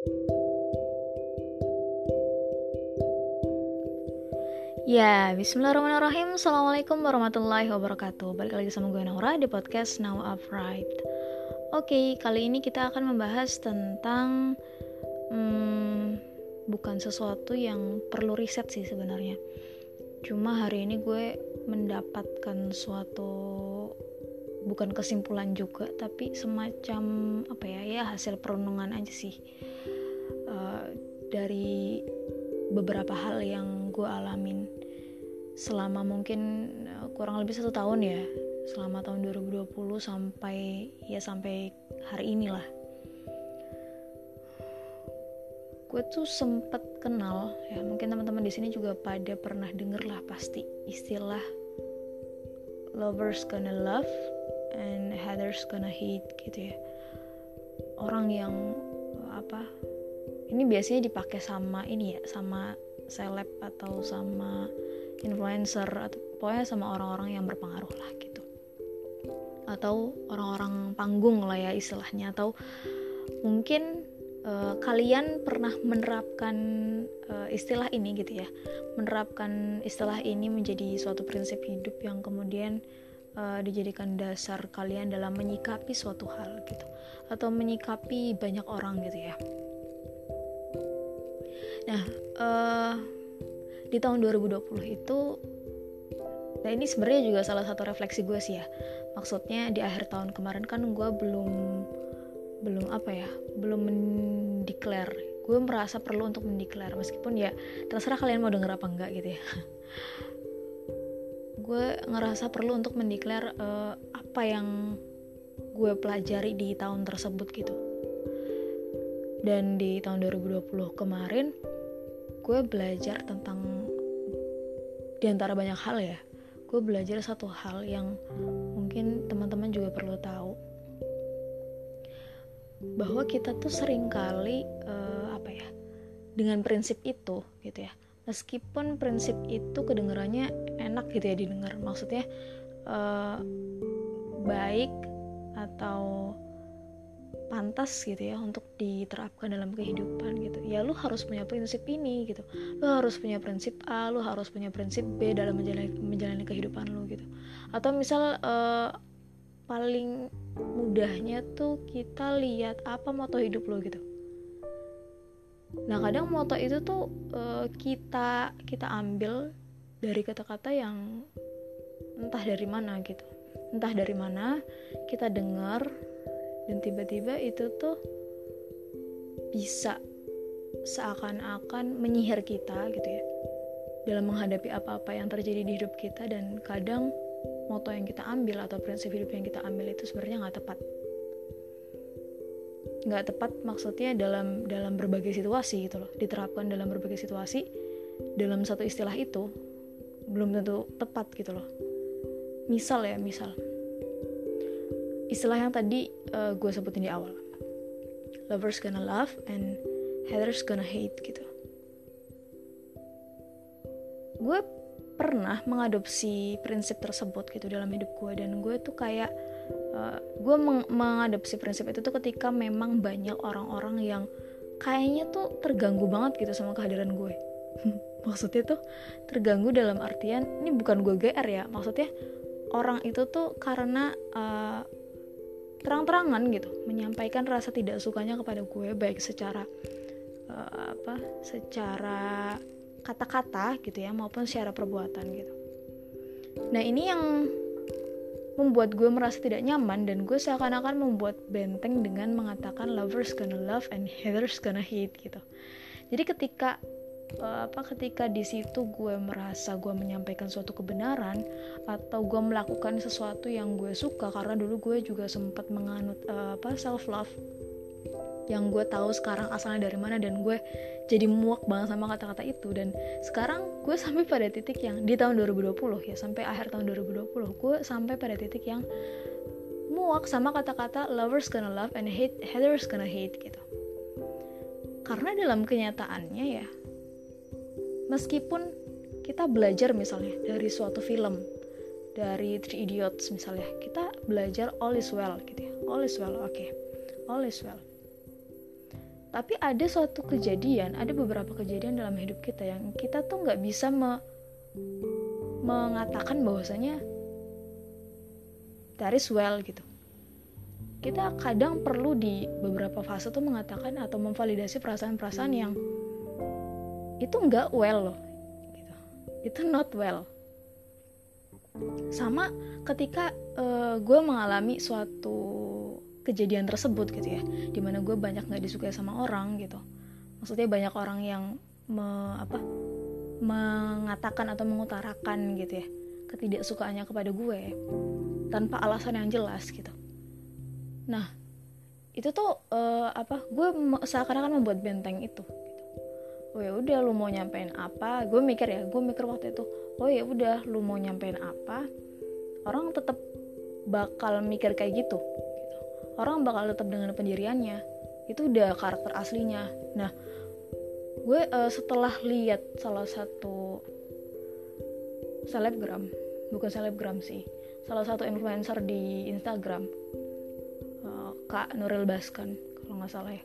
Ya, bismillahirrahmanirrahim. Assalamualaikum warahmatullahi wabarakatuh. Balik lagi sama gue Naura di podcast Now Upright Oke, kali ini kita akan membahas tentang hmm, Bukan sesuatu yang perlu riset sih sebenarnya. Cuma hari ini gue mendapatkan suatu Bukan kesimpulan juga Tapi semacam apa ya Ya hasil perenungan aja sih Dari beberapa hal yang gue alamin selama mungkin eh, kurang lebih satu tahun ya. Selama tahun 2020 sampai ya sampai hari inilah. Gue tuh sempet kenal ya mungkin teman-teman di sini juga pada pernah denger lah pasti istilah lovers gonna love and haters gonna hate gitu ya. Orang yang apa ini biasanya dipakai sama ini ya sama seleb atau sama influencer atau pokoknya sama orang-orang yang berpengaruh lah gitu. Atau orang-orang panggung lah ya istilahnya. Atau mungkin uh, kalian pernah menerapkan uh, istilah ini gitu ya. Menerapkan istilah ini menjadi suatu prinsip hidup yang kemudian uh, dijadikan dasar kalian dalam menyikapi suatu hal gitu. Atau menyikapi banyak orang gitu ya nah uh, di tahun 2020 itu nah ini sebenarnya juga salah satu refleksi gue sih ya. Maksudnya di akhir tahun kemarin kan gue belum belum apa ya belum mendeklar. Gue merasa perlu untuk mendeklar meskipun ya terserah kalian mau denger apa enggak gitu ya. Gue ngerasa perlu untuk mendeklar uh, apa yang gue pelajari di tahun tersebut gitu. Dan di tahun 2020 kemarin gue belajar tentang di antara banyak hal ya gue belajar satu hal yang mungkin teman-teman juga perlu tahu. Bahwa kita tuh sering kali uh, apa ya dengan prinsip itu gitu ya. Meskipun prinsip itu kedengarannya enak gitu ya didengar. Maksudnya uh, baik atau pantas gitu ya untuk diterapkan dalam kehidupan gitu. Ya lu harus punya prinsip ini gitu. Lu harus punya prinsip A lu harus punya prinsip B dalam menjalani menjalani kehidupan lu gitu. Atau misal uh, paling mudahnya tuh kita lihat apa moto hidup lu gitu. Nah kadang moto itu tuh uh, kita kita ambil dari kata-kata yang entah dari mana gitu. Entah dari mana kita dengar dan tiba-tiba itu tuh bisa seakan-akan menyihir kita gitu ya. Dalam menghadapi apa-apa yang terjadi di hidup kita dan kadang moto yang kita ambil atau prinsip hidup yang kita ambil itu sebenarnya nggak tepat. Nggak tepat maksudnya dalam dalam berbagai situasi gitu loh. Diterapkan dalam berbagai situasi dalam satu istilah itu belum tentu tepat gitu loh. Misal ya misal istilah yang tadi uh, gue sebutin di awal. Lovers gonna love and haters gonna hate gitu. Gue pernah mengadopsi prinsip tersebut gitu dalam hidup gue dan gue tuh kayak uh, gue meng mengadopsi prinsip itu tuh ketika memang banyak orang-orang yang kayaknya tuh terganggu banget gitu sama kehadiran gue. Maksudnya tuh terganggu dalam artian ini bukan gue gr ya maksudnya orang itu tuh karena uh, terang-terangan gitu menyampaikan rasa tidak sukanya kepada gue baik secara uh, apa secara kata-kata gitu ya maupun secara perbuatan gitu. Nah ini yang membuat gue merasa tidak nyaman dan gue seakan-akan membuat benteng dengan mengatakan lovers gonna love and haters gonna hate gitu. Jadi ketika apa ketika di situ gue merasa gue menyampaikan suatu kebenaran atau gue melakukan sesuatu yang gue suka karena dulu gue juga sempat menganut uh, apa self love yang gue tahu sekarang asalnya dari mana dan gue jadi muak banget sama kata-kata itu. Dan sekarang gue sampai pada titik yang di tahun 2020 ya sampai akhir tahun 2020 gue sampai pada titik yang muak sama kata-kata lovers gonna love and hate haters gonna hate gitu. Karena dalam kenyataannya ya meskipun kita belajar misalnya dari suatu film dari Three Idiots misalnya kita belajar all is well gitu ya. All is well oke. Okay. all is well. Tapi ada suatu kejadian ada beberapa kejadian dalam hidup kita yang kita tuh nggak bisa me mengatakan bahwasanya that is well gitu. Kita kadang perlu di beberapa fase tuh mengatakan atau memvalidasi perasaan-perasaan yang itu nggak well loh. Itu not well. Sama ketika uh, gue mengalami suatu kejadian tersebut gitu ya di mana gue banyak nggak disukai sama orang gitu. Maksudnya banyak orang yang me, apa mengatakan atau mengutarakan gitu ya ketidaksukaannya kepada gue tanpa alasan yang jelas gitu. Nah itu tuh uh, apa gue seakan-akan membuat benteng itu. Oh ya udah lu mau nyampein apa? Gue mikir ya gue mikir waktu itu oh ya udah lu mau nyampein apa? Orang tetap bakal mikir kayak gitu. Orang bakal tetap dengan pendiriannya. Itu udah karakter aslinya. Nah gue uh, setelah lihat salah satu selebgram bukan selebgram sih salah satu influencer di Instagram uh, Kak Nuril Baskan kalau nggak salah ya.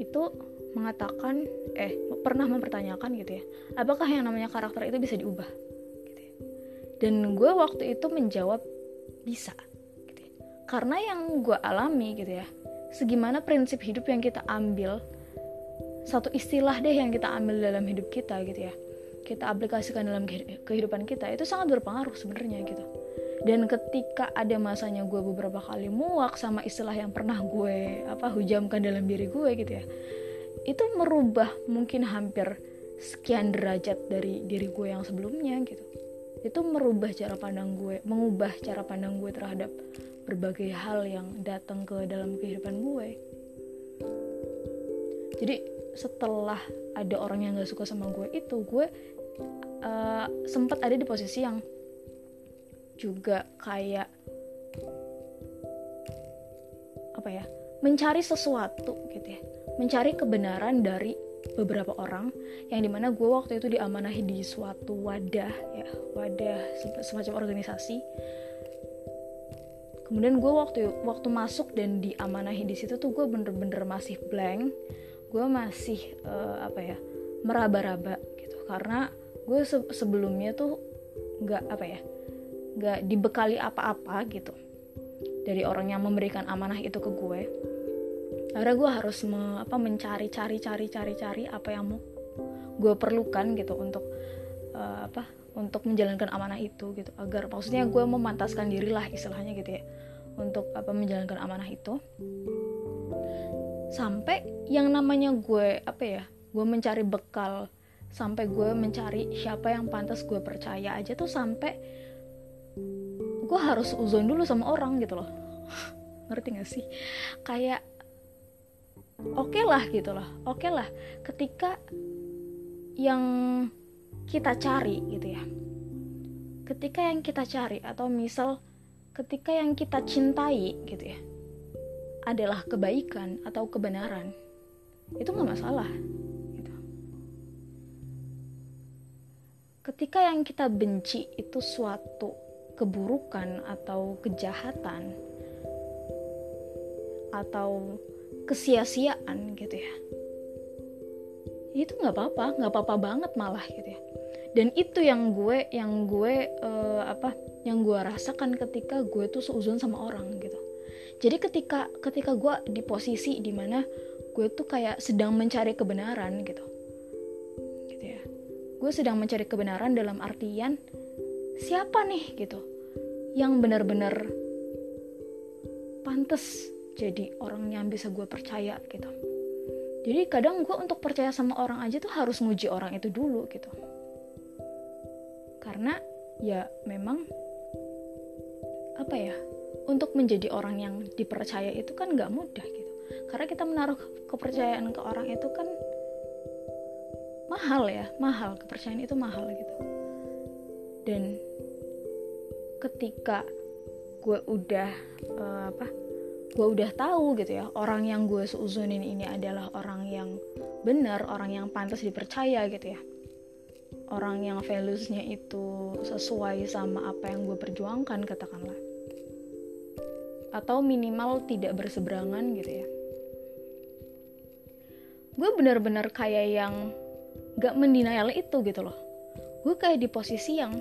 Itu mengatakan eh pernah mempertanyakan gitu ya apakah yang namanya karakter itu bisa diubah? Gitu ya. dan gue waktu itu menjawab bisa karena yang gue alami gitu ya segimana prinsip hidup yang kita ambil satu istilah deh yang kita ambil dalam hidup kita gitu ya kita aplikasikan dalam kehidupan kita itu sangat berpengaruh sebenarnya gitu. Dan ketika ada masanya gue beberapa kali muak sama istilah yang pernah gue apa hujamkan dalam diri gue gitu ya itu merubah mungkin hampir sekian derajat dari diri gue yang sebelumnya gitu. Itu merubah cara pandang gue mengubah cara pandang gue terhadap berbagai hal yang datang ke dalam kehidupan gue. Jadi setelah ada orang yang gak suka sama gue itu gue uh, sempat ada di posisi yang juga kayak apa ya mencari sesuatu gitu ya mencari kebenaran dari beberapa orang yang di mana gue waktu itu diamanahi di suatu wadah ya wadah semacam organisasi. Kemudian gue waktu waktu masuk dan diamanahi di situ tuh gue bener-bener masih blank gue masih uh, apa ya meraba-raba gitu. Karena gue se sebelumnya tuh nggak apa ya nggak dibekali apa-apa gitu dari orang yang memberikan amanah itu ke gue akhirnya gue harus me, apa mencari cari cari cari cari apa yang mau gue perlukan gitu untuk uh, apa untuk menjalankan amanah itu gitu. Agar maksudnya gue memantaskan diri lah istilahnya gitu ya untuk apa menjalankan amanah itu. Sampai yang namanya gue apa ya gue mencari bekal sampai gue mencari siapa yang pantas gue percaya aja tuh sampai gue harus uzon dulu sama orang gitu loh. Ngerti gak sih? Kayak oke okay lah gitu loh oke okay lah ketika yang kita cari gitu ya ketika yang kita cari atau misal ketika yang kita cintai gitu ya adalah kebaikan atau kebenaran itu nggak masalah gitu. ketika yang kita benci itu suatu keburukan atau kejahatan atau kesia-siaan gitu ya. Itu nggak apa-apa nggak apa-apa banget malah gitu ya. Dan itu yang gue yang gue uh, apa yang gue rasakan ketika gue tuh seuzon sama orang gitu. Jadi ketika ketika gue di posisi di mana gue tuh kayak sedang mencari kebenaran gitu. Gitu ya. Gue sedang mencari kebenaran dalam artian siapa nih gitu yang benar-benar pantas jadi orang yang bisa gue percaya gitu. Jadi kadang gue untuk percaya sama orang aja tuh harus nguji orang itu dulu gitu. Karena ya memang apa ya untuk menjadi orang yang dipercaya itu kan nggak mudah gitu. Karena kita menaruh kepercayaan ke orang itu kan mahal ya mahal. Kepercayaan itu mahal gitu. Dan ketika gue udah uh, apa gue udah tahu gitu ya orang yang gue seuzunin ini adalah orang yang benar orang yang pantas dipercaya gitu ya. Orang yang valuesnya itu sesuai sama apa yang gue perjuangkan katakanlah. Atau minimal tidak berseberangan gitu ya. Gue bener-bener kayak yang gak mendinayal itu gitu loh. Gue kayak di posisi yang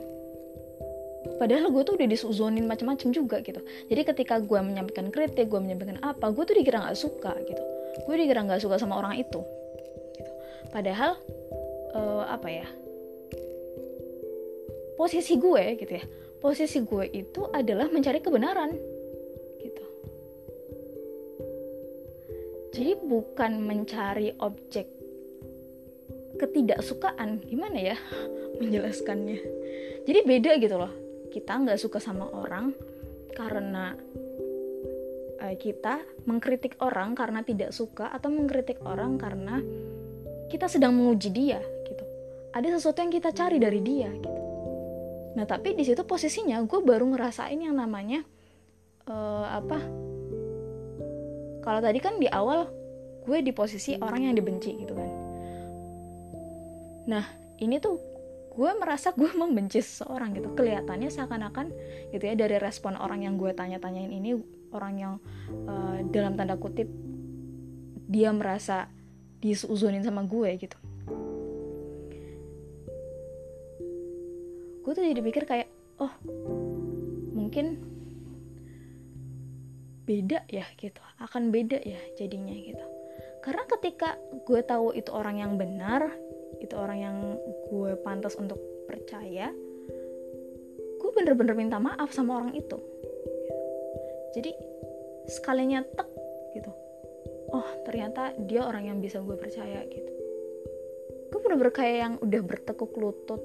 padahal gue tuh udah disuzonin macam-macam juga gitu. Jadi ketika gue menyampaikan kritik gue menyampaikan apa gue tuh dikira nggak suka gitu. Gue dikira nggak suka sama orang itu gitu. padahal uh, apa ya posisi gue gitu ya posisi gue itu adalah mencari kebenaran gitu. Jadi bukan mencari objek ketidaksukaan gimana ya menjelaskannya. Jadi beda gitu loh kita nggak suka sama orang karena uh, kita mengkritik orang karena tidak suka atau mengkritik orang karena kita sedang menguji dia gitu. Ada sesuatu yang kita cari dari dia gitu. Nah tapi di situ posisinya gue baru ngerasain yang namanya uh, apa? Kalau tadi kan di awal gue di posisi orang yang dibenci gitu kan. Nah ini tuh gue merasa gue membenci seseorang gitu. Kelihatannya seakan-akan gitu ya dari respon orang yang gue tanya-tanyain ini orang yang uh, dalam tanda kutip dia merasa disuzunin sama gue gitu. Gue tuh jadi pikir kayak oh mungkin beda ya gitu akan beda ya jadinya gitu. Karena ketika gue tahu itu orang yang benar itu orang yang gue pantas untuk percaya. Gue bener-bener minta maaf sama orang itu. Jadi sekalinya tek gitu. Oh ternyata dia orang yang bisa gue percaya gitu. Gue bener-bener kayak yang udah bertekuk lutut.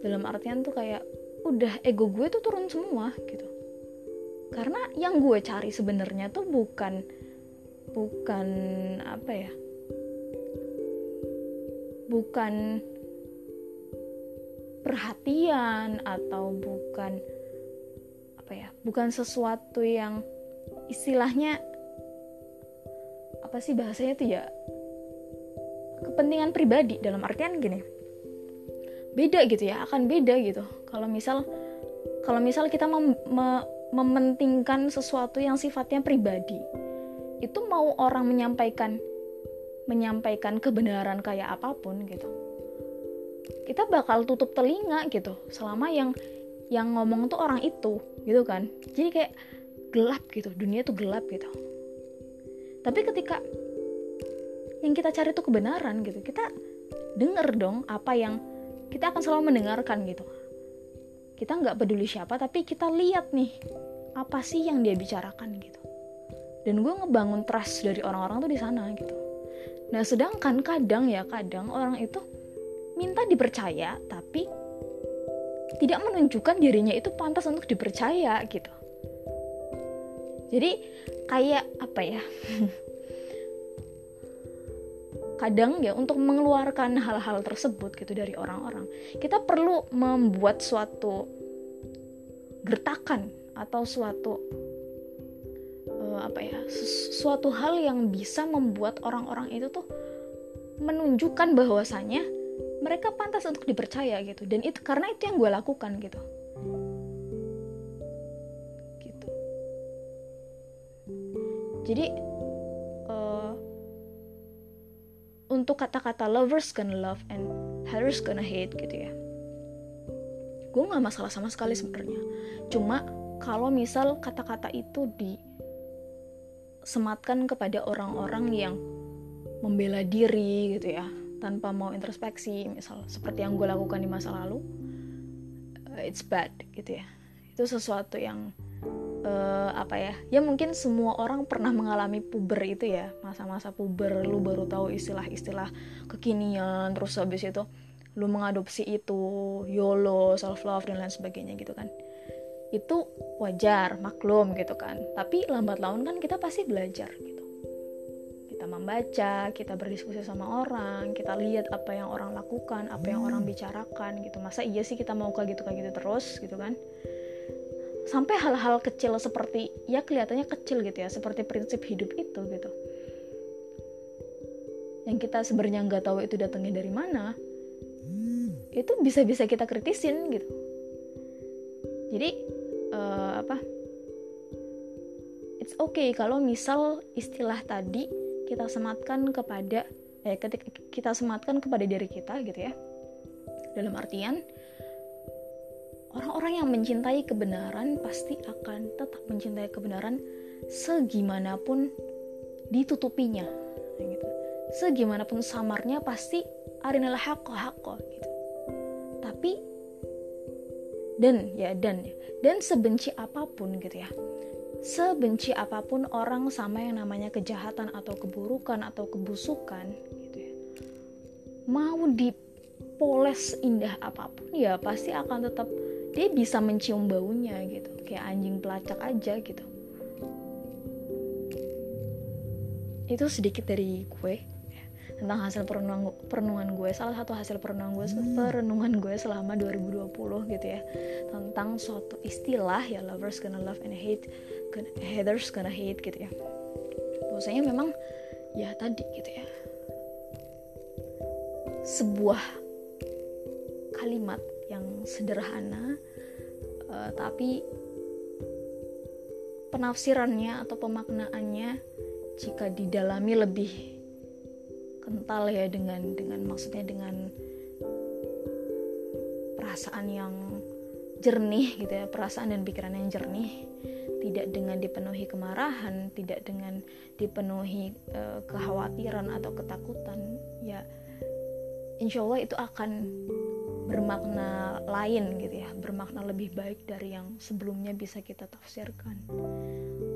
Dalam artian tuh kayak udah ego gue tuh turun semua gitu. Karena yang gue cari sebenarnya tuh bukan bukan apa ya bukan perhatian atau bukan apa ya bukan sesuatu yang istilahnya apa sih bahasanya tuh ya kepentingan pribadi dalam artian gini beda gitu ya akan beda gitu. Kalau misal kalau misal kita mem, me, mementingkan sesuatu yang sifatnya pribadi itu mau orang menyampaikan menyampaikan kebenaran kayak apa pun gitu. Kita bakal tutup telinga gitu selama yang yang ngomong tuh orang itu gitu kan. Jadi kayak gelap gitu dunia tuh gelap gitu. Tapi ketika yang kita cari tuh kebenaran gitu kita denger dong apa yang kita akan selalu mendengarkan gitu. Kita nggak peduli siapa tapi kita lihat nih apa sih yang dia bicarakan gitu. Dan gue ngebangun trust dari orang-orang tuh di sana gitu Nah, sedangkan kadang ya, kadang orang itu minta dipercaya tapi tidak menunjukkan dirinya itu pantas untuk dipercaya gitu. Jadi kayak apa ya? kadang ya untuk mengeluarkan hal-hal tersebut gitu dari orang-orang, kita perlu membuat suatu gertakan atau suatu apa ya suatu hal yang bisa membuat orang-orang itu tuh menunjukkan bahwasannya mereka pantas untuk dipercaya gitu. Dan itu karena itu yang gue lakukan gitu. Gitu. Jadi uh, untuk kata-kata lovers gonna love and haters gonna hate gitu ya. Gue nggak masalah sama sekali sebenarnya. Cuma kalau misal kata-kata itu di sematkan kepada orang-orang yang membela diri gitu ya tanpa mau introspeksi misal seperti yang gue lakukan di masa lalu uh, it's bad gitu ya. Itu sesuatu yang uh, apa ya ya mungkin semua orang pernah mengalami puber itu ya masa-masa puber lu baru tahu istilah-istilah kekinian terus habis itu lu mengadopsi itu YOLO self love dan lain sebagainya gitu kan itu wajar maklum gitu kan. Tapi lambat laun kan kita pasti belajar gitu. Kita membaca kita berdiskusi sama orang kita lihat apa yang orang lakukan apa yang orang bicarakan gitu. Masa iya sih kita mau kayak gitu kayak gitu terus gitu kan? Sampai hal-hal kecil seperti ya kelihatannya kecil gitu ya seperti prinsip hidup itu gitu. Yang kita sebenarnya nggak tahu itu datangnya dari mana itu bisa-bisa kita kritisin gitu. Jadi uh, apa? It's okay kalau misal istilah tadi kita sematkan kepada eh ketika kita sematkan kepada diri kita gitu ya. Dalam artian orang-orang yang mencintai kebenaran pasti akan tetap mencintai kebenaran segimanapun ditutupinya gitu. Segimanapun samarnya pasti arinalah hakko hakko gitu. Tapi dan ya dan dan sebenci apa pun gitu ya. Sebenci apa pun orang sama yang namanya kejahatan atau keburukan atau kebusukan gitu ya. Mau dipoles indah apa pun ya pasti akan tetap dia bisa mencium baunya gitu. Kayak anjing pelacak aja gitu. Itu sedikit dari gue tentang hasil perenungan, perenungan gue. Salah satu hasil perenungan gue perenungan gue selama 2020 gitu ya. Tentang suatu istilah ya lovers gonna love and hate gonna, haters gonna hate gitu ya. Bahwasanya memang ya tadi gitu ya. Sebuah kalimat yang sederhana uh, tapi penafsirannya atau pemaknaannya jika didalami lebih kental ya dengan dengan maksudnya dengan perasaan yang jernih gitu ya perasaan dan pikiran yang jernih. Tidak dengan dipenuhi kemarahan tidak dengan dipenuhi uh, kekhawatiran atau ketakutan ya insya Allah itu akan bermakna lain gitu ya bermakna lebih baik dari yang sebelumnya bisa kita tafsirkan.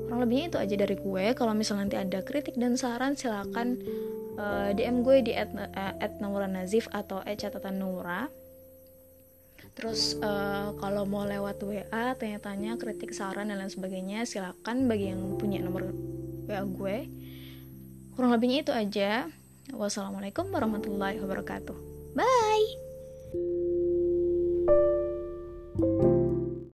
Kurang lebihnya itu aja dari gue. Kalau misalnya nanti ada kritik dan saran silakan uh, eh, DM gue di at, uh, Nazif atau at catatan Nura. Terus uh, kalau mau lewat WA tanya-tanya kritik saran dan lain sebagainya silakan bagi yang punya nomor WA gue. Kurang lebihnya itu aja. Wassalamualaikum warahmatullahi wabarakatuh. Bye